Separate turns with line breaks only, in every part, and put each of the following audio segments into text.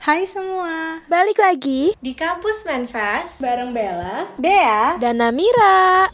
Hai semua,
Balik lagi
Di kampus Manfest
bareng Bella.
Dea
dan Namira.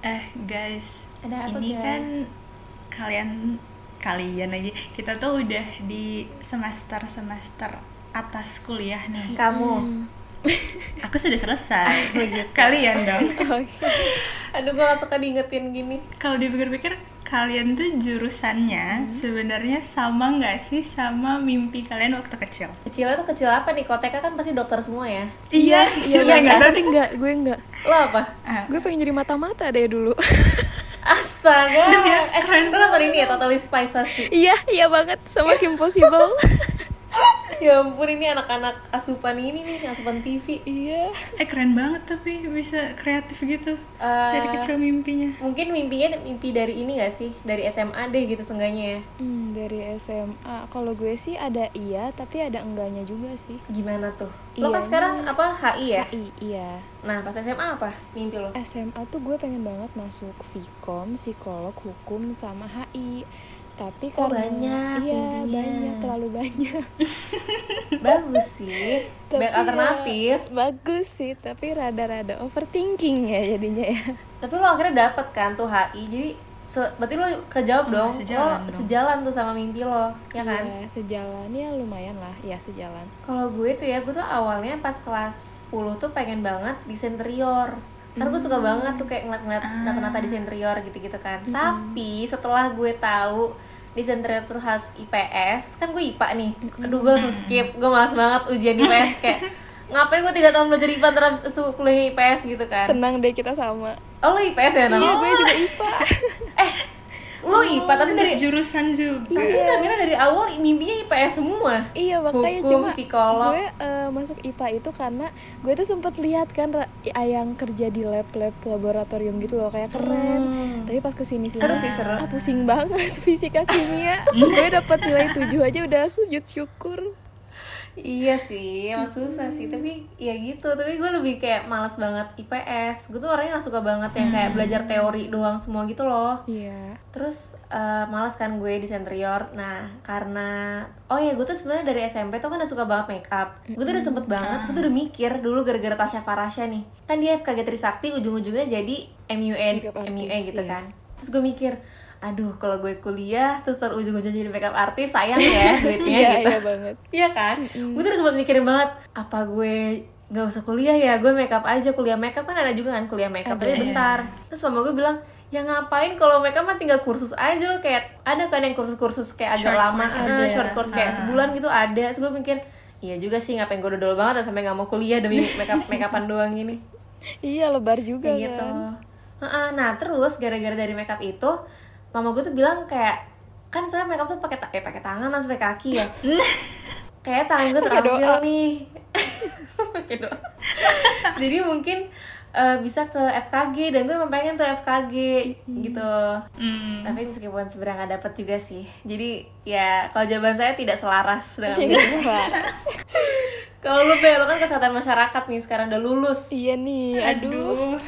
Eh guys,
Ada apa,
ini
guys?
kan kalian kalian lagi kita tuh udah di semester semester atas kuliah nih.
Kamu
Aku sudah selesai. kalian dong.
Aduh gue gak suka diingetin gini
Kalau dipikir-pikir kalian tuh jurusannya sebenarnya sama nggak sih sama mimpi kalian waktu kecil?
Kecilnya tuh kecil apa nih? Koteka kan pasti dokter semua ya
Iya,
Iya,
iya
enggak,
nggak
tapi enggak, gue enggak.
Lo apa?
Ah,
Gue pengen jadi mata-mata deh dulu.
Astaga
Demi ya,
Eh
keren
lo nonton ini ya Totally Spies pasti
iya, iya banget sama Kim Possible.
Ya ampun ini anak-anak asupan ini nih Asupan TV
iya.
eh keren banget tapi bisa kreatif gitu
Eh,
dari kecil mimpinya.
Mungkin mimpinya mimpi dari ini gak sih? Dari SMA deh gitu seenggaknya ya
Hmm, dari SMA. Kalau gue sih ada iya, tapi ada enggaknya juga sih.
Gimana tuh? Lo kan
Iya.
sekarang apa? HI ya?
HI, iya.
Nah pas SMA apa? Mimpi lo?
SMA tuh gue pengen banget masuk Vkom, psikolog, hukum sama HI. Tapi
Oh,
karena
banyak
iya
mimpinya.
banyak terlalu banyak.
Bagus sih
Tapi
Banyak
ya,
alternatif
bagus sih, tapi rada-rada overthinking ya jadinya ya.
Tapi lo akhirnya dapet kan tuh HI Jadi se- berarti lo kejawab
Oh,
dong
sejalan
Lo
dong.
sejalan tuh sama mimpi lo Ya kan?
Iya, sejalan ya lumayan lah, ya sejalan.
Kalau gue tuh ya, gue tuh awalnya pas kelas 10 tuh pengen banget desain interior Karena gue suka banget tuh kayak ngeliat-ngeliat
Ah.
nata-nata desain interior gitu-gitu kan Tapi setelah gue tahu desain interior tuh harus IPS Kan gue IPA nih Aduh gue langsung skip, gue malas banget ujian IPS kayak Ngapain gue 3 tahun belajar IPA terus tuh kuliah IPS gitu kan
Tenang deh kita sama.
Oh lo IPS ya Nam?
Iya, gue juga IPA.
Eh, lo IPA tapi dari
jurusan juga.
Tapi Namira dari awal mimpinya IPS semua
iya, makanya
Hukum,
cuma
psikolog.
gue eh, masuk IPA itu karena gue tuh sempet lihat kan ra- yang kerja di lab-lab laboratorium gitu loh kayak keren.
Hmm.
Tapi pas ke sini sini
Seru sih, seru.
Ah, pusing banget fisika kimia. gue dapat nilai 7 aja udah sujud syukur.
Iya sih, emang susah sih. Tapi ya gitu, tapi gue lebih kayak malas banget IPS Gue tuh orangnya gak suka banget yang kayak belajar teori doang semua gitu loh.
Iya.
Terus eh, malas kan gue di interior Nah karena Oh ya gue tuh sebenarnya dari SMP tuh kan udah suka banget make up. Gue tuh udah sempet banget, gue tuh udah mikir dulu gara-gara Tasya Farasya nih. Kan dia FKG Trisakti ujung-ujungnya jadi MUN, MUA gitu
iya.
kan. Terus gue mikir Aduh kalau gue kuliah terus ntar ujung-ujungnya jadi makeup artist sayang ya duitnya
Iya,
gitu
iya banget.
Iya kan? Gue tuh udah sempat mikirin banget apa gue nggak usah kuliah ya, gue makeup aja kuliah makeup kan ada juga kan kuliah makeup tapi bentar. Terus mama gue bilang ya ngapain kalau makeup mah tinggal kursus aja loh kayak ada kan yang kursus-kursus kayak agak
Short
lama
course
ada.
short course kayak
Ah.
sebulan gitu ada terus gue mikir iya juga sih ngapain gue dodol banget dan sampai nggak mau kuliah demi makeup makeupan doang gini
Iya, lebar juga
kayak gitu
kan.
Nah terus gara-gara dari makeup itu mama gue tuh bilang kayak kan soalnya makeup tuh pakai eh pakai tangan langsung pakai kaki ya. Kayak tangan gue terampil nih. Pakai doa. Jadi mungkin eh, bisa ke FKG dan gue emang pengen tuh FKG gitu.
Hmm.
tapi meskipun sebenarnya nggak dapet juga sih. Jadi ya kalau jawaban saya tidak selaras dengan
Tidak selaras.
kalau lu Bel, kan kesehatan masyarakat nih sekarang udah lulus.
Iya nih, aduh.
Aduh.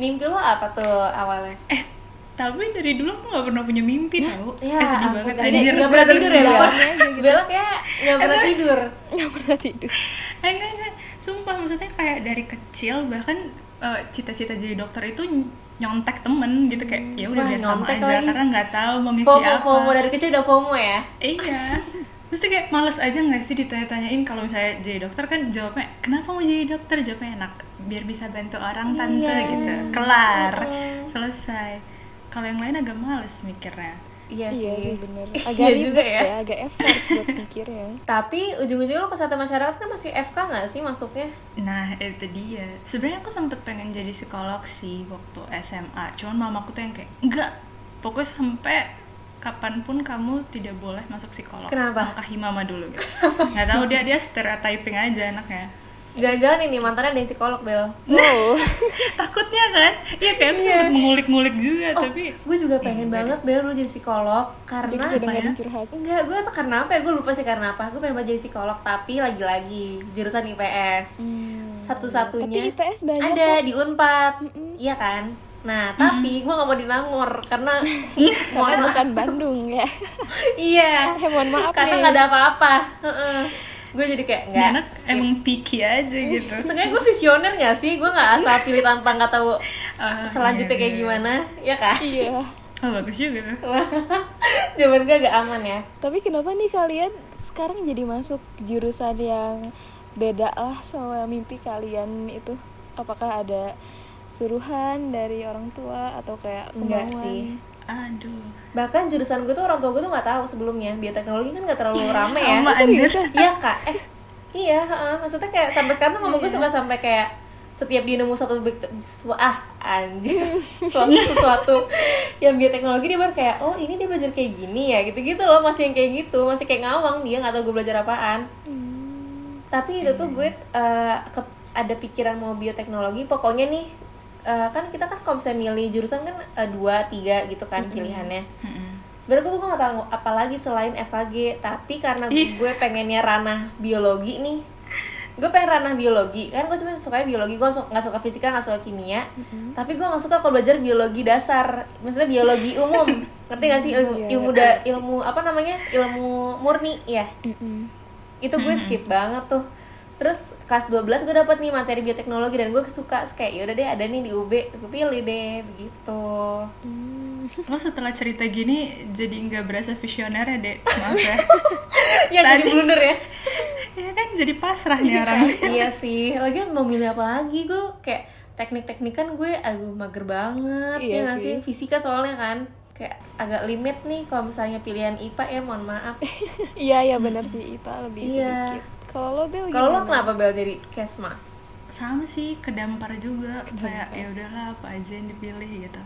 mimpi lu apa tuh awalnya?
Eh, tapi dari dulu aku nggak pernah punya mimpi tau.
Ya,
eh, sedih banget
Jadi
anjir.
nggak pernah tidur ya, Bella? Bella kayak nggak pernah tidur.
Nggak pernah tidur.
Eh, enggak, enggak. Sumpah, maksudnya kayak dari kecil bahkan eh, cita-cita jadi dokter itu nyontek temen gitu kayak ya udah biar sama aja
lagi.
karena nggak tahu mau misi
FOMO,
apa.
FOMO dari kecil udah FOMO ya.
Iya. Mesti kayak males aja nggak sih ditanya-tanyain kalau misalnya jadi dokter kan jawabnya kenapa mau jadi dokter jawabnya enak biar bisa bantu orang tante
Iya.
gitu kelar selesai kalau yang lain agak males mikirnya
Iya,
Iya
sih.
sih bener.
Iya
Agak ribet
juga ya.
ya. agak effort buat mikirnya.
Tapi ujung-ujungnya lo kesehatan masyarakat kan masih FK nggak sih masuknya?
Nah itu dia. Sebenarnya aku sempet pengen jadi psikolog sih waktu SMA. Cuman mamaku tuh yang kayak enggak. Pokoknya sampai kapan pun kamu tidak boleh masuk psikolog.
Kenapa?
Makahi mama dulu gitu. Nggak tahu dia dia stereotyping aja anaknya.
Jangan-jangan ini mantannya ada yang psikolog Bel.
Wow.
Takutnya kan? Iya kayak aku sempet ngulik-ngulik juga
Oh,
tapi
gue juga pengen banget Bel dulu jadi psikolog karena
dengerin
ya?
curhat.
Enggak, gue tuh karena apa ya? Gue lupa sih karena apa. Gue pengen banget jadi psikolog, tapi lagi-lagi jurusan IPS.
Hmm.
Satu-satunya
Tapi IPS banyak
ada
kok.
di Unpad.
Mm-mm.
Iya kan? Nah, tapi gue gak mau di Nangor karena
Karena bukan Bandung ya.
Iya.
Eh, mohon maaf
karena
nih.
nggak ada apa-apa. Gue jadi kayak nggak.
anak
skip.
emang picky aja gitu
Sebenarnya gue visioner gak sih? Gue gak asal pilih tanpa nggak tahu
Ah,
selanjutnya
iya,
kayak
iya.
gimana, ya kak?
Iya.
oh bagus juga tuh
Zaman gue agak aman ya.
Tapi kenapa nih kalian sekarang jadi masuk jurusan yang beda lah sama mimpi kalian itu? Apakah ada suruhan dari orang tua atau kayak
Enggak sih.
Aduh
Bahkan jurusan gue tuh orang tua gue tuh nggak tahu sebelumnya. Bioteknologi kan gak terlalu rame ya.
anjir
Iya kak. Eh, iya. heeh. Maksudnya kayak sampai sekarang tuh mama gue suka sampai kayak setiap dia nemu satu ah anjir suatu sesuatu yang bioteknologi dia baru kayak oh ini dia belajar kayak gini ya gitu gitu loh masih yang kayak gitu masih kayak ngawang dia nggak tahu gue belajar apaan
Hmm.
tapi itu tuh gue eh, ke- ada pikiran mau bioteknologi pokoknya nih eh, kan kita kan kalau misalnya milih jurusan kan eh, dua tiga gitu kan pilihannya.
Mm-mm.
sebenarnya gue tuh gak tahu apa lagi selain FKG tapi karena gue pengennya ranah biologi nih. Gue pengen ranah biologi. Kan gue cuma suka biologi gue nggak suka fisika nggak suka kimia. Tapi gue nggak suka kalau belajar biologi dasar. Maksudnya biologi umum. Ngerti gak sih ilmu
Iya.
ilmu da- ilmu apa namanya? Ilmu murni ya.
Mm-mm.
itu gue skip banget tuh terus kelas 12 gue dapet nih materi bioteknologi dan gue suka Terus kayak yaudah deh ada nih di UB gue pilih deh begitu.
Hmm.
lo setelah cerita gini jadi nggak berasa visioner ya dek? Maaf ya.
Ya jadi blunder ya.
Ya kan jadi pasrah nih orang.
iya sih. Lagi mau milih apa lagi? Gue kayak teknik-teknik kan gue aduh mager banget
Iya
ya nggak
sih.
sih. Fisika soalnya kan. Kayak agak limit nih kalau misalnya pilihan IPA ya mohon maaf.
Iya ya benar sih. IPA lebih
Iya.
sedikit. Kalau lo Bel
kalau lo kenapa bel jadi kesmas
sama sih kedampar juga. Kayak ya udahlah apa aja yang dipilih gitu.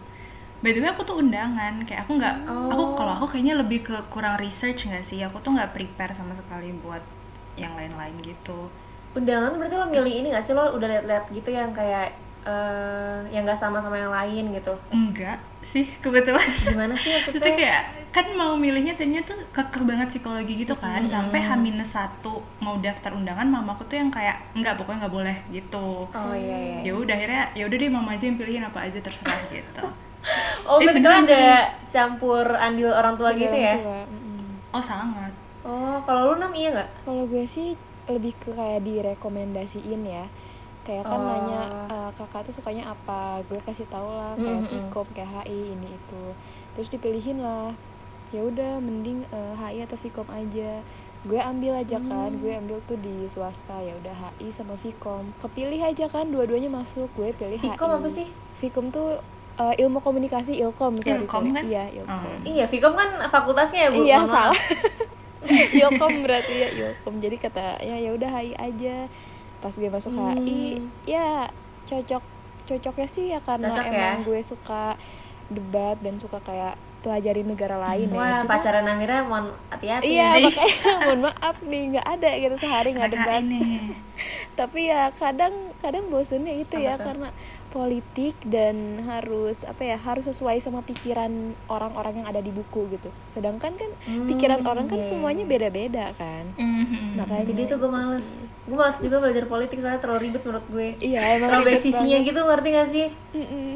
By the way aku tuh undangan. Kayak aku nggak aku
Oh.
kalau aku kayaknya lebih ke kurang research nggak sih? Aku tuh nggak prepare sama sekali buat yang lain-lain gitu.
Undangan berarti lo milih ini gak sih? Lo udah liat-liat gitu yang kayak eh yang gak sama sama yang lain gitu.
Enggak sih kebetulan.
Gimana sih
Maksudnya?
Maksudnya
kayak kan mau milihnya tadinya tuh kekeh banget psikologi gitu kan. Sampai H satu mau daftar undangan mamaku tuh yang kayak enggak pokoknya nggak boleh gitu.
Oh iya iya
ya udah akhirnya ya udah deh mama aja yang pilihin apa aja terserah gitu.
Oh
Eh,
berarti
beneran
kan ada campur andil orang tua
Iya,
gitu ya?
tua, mm-mm.
oh sangat.
Oh kalau lu nam iya nggak?
Kalau gue sih lebih ke kayak direkomendasiin ya. Kayak kan
Oh.
nanya "Eh, kakak tuh sukanya apa, gue kasih tau lah kayak
Mhm.
Vkom, kayak HI ini itu. Terus dipilihin lah. Ya udah mending eh, HI atau Vkom aja. Gue ambil aja kan, gue ambil tuh di swasta ya udah HI sama Vkom. Kepilih aja kan dua-duanya masuk, gue pilih HI.
Vkom apa sih?
Vkom tuh eh, ilmu komunikasi Ilkom, sorry,
Ilkom
sorry.
kan?
Iya, Ilkom.
Hmm.
iya Vkom kan fakultasnya ya bu
Iya
Mohon maaf.
salah. Ilkom berarti ya Ilkom. Jadi kata ya ya udah HI aja. Pas gue masuk
Hmm.
HI, ya cocok cocoknya sih ya karena
Cocok ya?
emang gue suka debat dan suka kayak pelajari negara lain ya.
Wah,
Cuma-
pacaran Amira mohon hati-hati.
Iya
Ih.
makanya mohon maaf nih nggak ada gitu sehari nggak debat.
ini
Tapi ya kadang kadang bosennya itu
Apa
ya
tuh?
karena politik dan harus apa ya harus sesuai sama pikiran orang-orang yang ada di buku gitu. Sedangkan kan
Hmm,
pikiran orang kan
iya.
semuanya beda-beda kan.
Mhm.
Makanya
Jadi itu gue males. Gue males juga belajar politik soalnya terlalu ribet menurut gue.
Iya emang
Terlalu sisinya
banget.
gitu ngerti gak sih?
Mm-mm.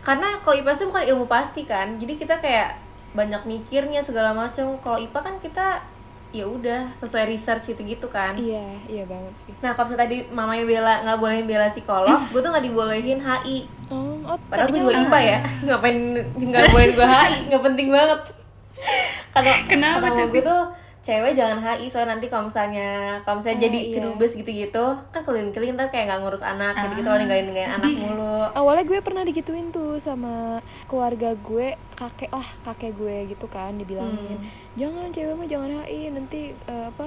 Karena kalau IPS itu bukan ilmu pasti kan. Jadi kita kayak banyak mikirnya segala macam. Kalau IPA kan kita ya udah sesuai research gitu gitu kan.
Iya iya banget sih.
Nah kalau misalnya tadi mamanya bela nggak bolehin bela psikolog, gue tuh nggak dibolehin HI.
Oh, oh
Padahal gue
tadinya
juga. IPA ya, ngapain nggak bolehin gue HI, nggak penting banget. Karena
Kenapa
kata gue tuh cewek jangan HI soalnya nanti kalau misalnya kalau misalnya
Oh,
jadi
iya.
kedubes gitu-gitu kan keliling-keliling ntar kayak nggak ngurus anak gitu-gitu ninggalin ninggalin anak mulu
Awalnya gue pernah digituin tuh sama keluarga gue, kakek lah, kakek gue gitu kan dibilangin,
Hmm.
"Jangan cewek mah jangan HI, nanti eh, apa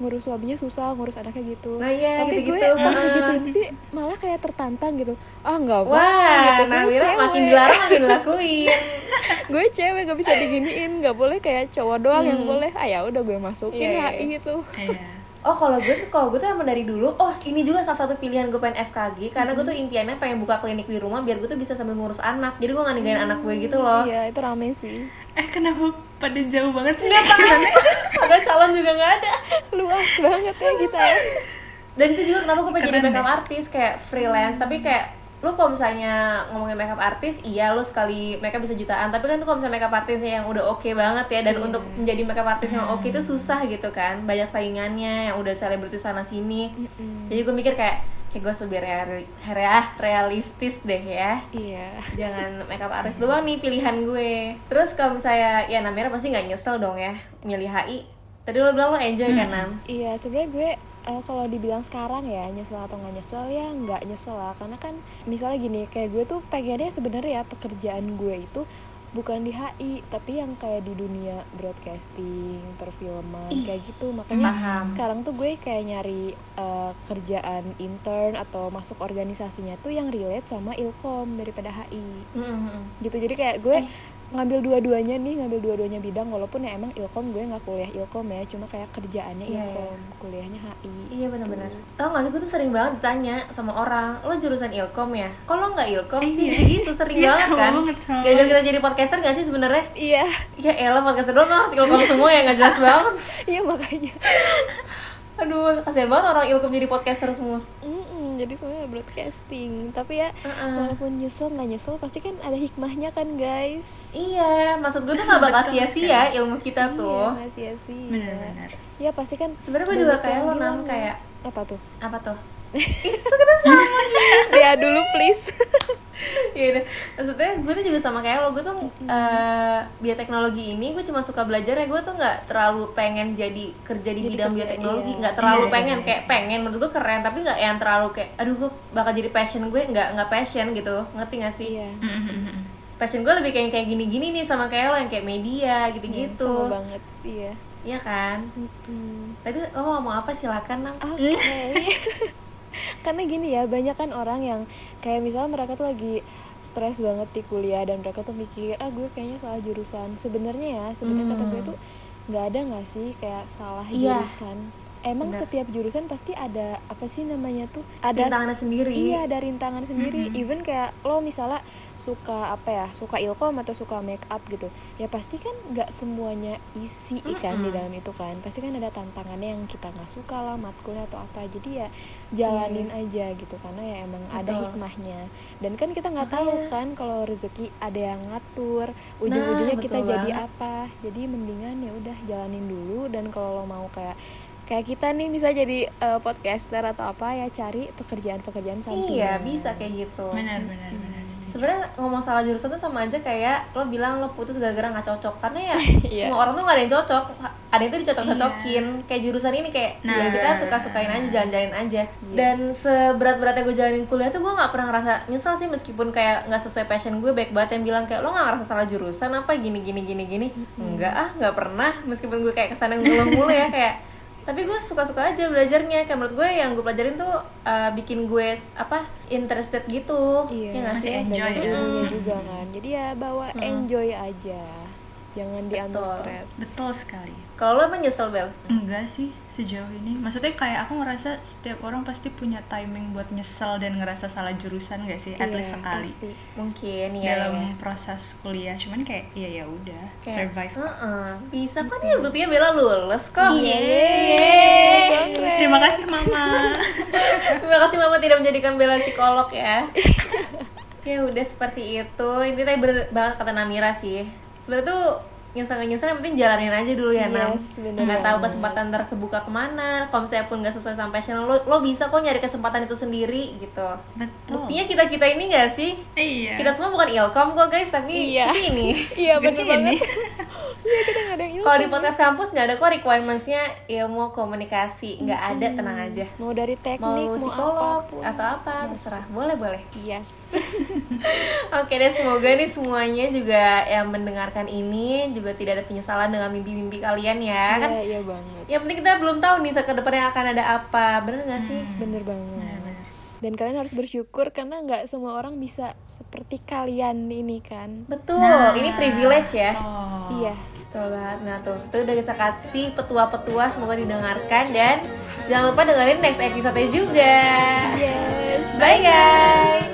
ngurus suaminya susah, ngurus anaknya gitu."
Nah, iya,
Tapi
gitu-gitu.
gue pas
Ah.
digituin sih malah kayak tertantang gitu. Ah, enggak mau
wah
gitu.
nah
Gue cewek.
makin dilarang makin dilakuin
gue cewek gak bisa diginiin, nggak boleh kayak cowok doang yang
Hmm.
boleh. Ah ya udah gue masukin
Iya, iya,
HI gitu.
Iya.
oh kalau gue tuh kalau gue tuh emang dari dulu oh ini juga salah satu pilihan gue pengen FKG karena gue tuh impiannya pengen buka klinik di rumah biar gue tuh bisa sambil ngurus anak jadi gue nggak ninggalin anak gue gitu loh
Iya, itu rame sih.
Eh kenapa pada jauh banget sih?
Nggak tahu. Padahal calon juga nggak ada.
Luas banget ya kita ya.
Dan itu juga kenapa gue pengen jadi makeup
deh.
artist kayak freelance, tapi kayak lu kalau misalnya ngomongin makeup artis iya lu sekali makeup bisa jutaan tapi kan tuh kalau misalnya makeup artisnya yang udah oke banget ya dan
Iya.
untuk menjadi makeup artis yang oke itu susah gitu kan banyak saingannya yang udah selebritis sana sini
Mm-mm.
jadi gue mikir kayak kayak gue lebih real, real, realistis deh ya.
Iya.
Jangan makeup artist doang nih pilihan gue. Terus kalau misalnya ya namanya pasti nggak nyesel dong ya milih HI tadi lo bilang lo enjoy kan Nam?
Iya, sebenarnya gue eh, kalau dibilang sekarang ya nyesel atau nggak nyesel ya nggak nyesel lah. Karena kan misalnya gini kayak gue tuh pengennya sebenarnya ya pekerjaan gue itu bukan di HI tapi yang kayak di dunia broadcasting perfilman
Ih,
kayak gitu makanya
paham.
sekarang tuh gue kayak nyari eh, kerjaan intern atau masuk organisasinya tuh yang relate sama ilkom daripada HI
Mm-mm.
gitu jadi kayak gue
Eh.
Ngambil dua-duanya nih ngambil dua-duanya bidang walaupun ya emang ilkom gue nggak kuliah ilkom ya cuma kayak kerjaannya
Iya,
ilkom kuliahnya HI
Iya benar-benar. Tau gak sih gue tuh sering banget ditanya sama orang, lo jurusan ilkom ya? Lo nggak ilkom sih?
Iya.
Gitu sering
Iya,
banget kan?
banget, banget.
kita jadi podcaster gak sih sebenarnya?
iya
Ya elah podcaster doang harus ilkom semua ya nggak jelas banget.
iya makanya
Aduh, kasihan banget orang ilkom jadi podcaster semua.
Mm-mm, jadi semuanya broadcasting. Tapi ya
Heeh.
walaupun nyesel nggak nyesel pasti kan ada hikmahnya kan guys.
Iya, maksud gue tuh gak bakal sia-sia ilmu kita tuh.
iya nggak sia-sia.
Benar-benar.
Ya pasti kan
Sebenarnya gue juga kayak lo
bilang,
kayak
apa tuh?
Apa tuh?
dia dulu please
Iya. Maksudnya gue tuh juga sama kayak lo, gue tuh eh, bioteknologi ini gue cuma suka belajar ya, gue tuh nggak terlalu pengen jadi kerja di
Jadi
bidang
kerja,
bioteknologi,
iya.
nggak terlalu
Iya,
pengen
iya,
kayak pengen menurut gue keren, tapi nggak yang terlalu kayak, aduh gue bakal jadi passion gue nggak nggak passion gitu, ngerti gak sih?
iya
Passion gue lebih kayak kayak gini-gini nih sama kayak lo yang kayak media
Iya,
gitu-gitu,
sama banget iya
iya kan?
Mm-mm.
Tadi lo mau ngomong apa silakan nam?
Oke. Karena gini ya, banyak kan orang yang kayak misalnya mereka tuh lagi stres banget di kuliah dan mereka tuh mikir, ah gue kayaknya salah jurusan. Sebenarnya ya, sebenarnya kata gue
Hmm.
tuh nggak ada nggak sih kayak salah
Iya.
jurusan. Emang
Benar.
setiap jurusan pasti ada apa sih namanya tuh? Ada
Rintangannya sendiri.
Iya, ada rintangan sendiri.
Mm-mm.
Even kayak lo misalnya suka apa ya, suka ilkom atau suka make up gitu. Ya pasti kan nggak semuanya isi kan di
Mm-mm.
dalam itu kan. Pasti kan ada tantangannya yang kita nggak suka lah, matkulnya atau apa. Jadi ya jalanin aja gitu karena ya emang ada
Betul.
hikmahnya. Dan kan kita nggak tahu kan kalau rezeki ada yang ngatur, ujung-ujungnya
Nah,
kita jadi apa. Jadi mendingan ya udah jalanin dulu dan kalau lo mau kayak kayak kita nih bisa jadi eh, podcaster atau apa ya cari pekerjaan-pekerjaan sampingan.
Iya bisa kayak gitu.
benar-benar benar
sebenarnya ngomong salah jurusan tuh sama aja kayak lo bilang lo putus gara-gara nggak cocok karena ya
Iya.
semua orang tuh nggak ada yang cocok ada yang tuh dicocok-cocokin kayak jurusan ini kayak ya
Nah.
kita suka-sukain aja jalan-jalan aja
Yes.
dan seberat-beratnya gue jalanin kuliah tuh gue nggak pernah ngerasa nyesel sih meskipun kayak nggak sesuai passion gue baik banget yang bilang kayak lo nggak ngerasa salah jurusan apa gini gini gini gini enggak ah nggak pernah meskipun gue kayak ke sana ngulang mulu ya kayak tapi gue suka-suka aja belajarnya kayak menurut gue yang gue pelajarin tuh uh, bikin gue apa interested gitu
Iya,
ya nggak
masih
sih
enjoy ya.
ilmunya
Mm.
juga kan. Jadi ya bawa
Mm.
enjoy aja. Jangan diambil
Betul.
stres.
betul sekali
kalau lo emang nyesel bel
enggak sih sejauh ini maksudnya kayak aku ngerasa setiap orang pasti punya timing buat nyesel dan ngerasa salah jurusan gak sih at
Iya,
least sekali
pasti.
mungkin ya
dalam
ya.
proses kuliah cuman kayak iya ya udah survive
"Heeh, bisa kan ya buktinya Bella lulus kok
Yeay.
Yeay.
Congrats.
terima kasih mama
terima kasih mama tidak menjadikan Bella psikolog ya ya udah seperti itu ini tadi bener banget kata Namira sih sebenarnya tuh nyesel nggak nyesel yang penting jalanin aja dulu ya Nam
Yes,
nggak tahu kesempatan ntar kebuka ke mana kalau misalnya pun nggak sesuai sama passion lo lo bisa kok nyari kesempatan itu sendiri gitu.
Betul.
Buktinya kita kita ini nggak sih?
Iya.
Kita semua bukan ilkom kok guys tapi
Iya.
ini.
Iya,
sini.
banget. Iya, kita nggak ada yang
Kalau di podcast kampus nggak ada kok requirementsnya ilmu komunikasi, nggak ada tenang aja.
mau dari teknik, mau,
psikolog
apa pun.
atau apa terserah, boleh boleh.
Yes.
Oke deh semoga nih semuanya juga yang mendengarkan ini juga tidak ada penyesalan dengan mimpi-mimpi kalian ya kan.
Iya, iya banget.
Yang penting kita belum tahu nih ke depannya akan ada apa, bener nggak sih?
Bener banget. Dan kalian harus bersyukur karena nggak semua orang bisa seperti kalian ini kan.
Betul,
Nah,
ini privilege ya.
oh.
Iya.
Betul banget. Nah tuh, tuh udah kita kasih petua-petua semoga didengarkan dan jangan lupa dengerin next episode juga.
Yes.
Bye guys.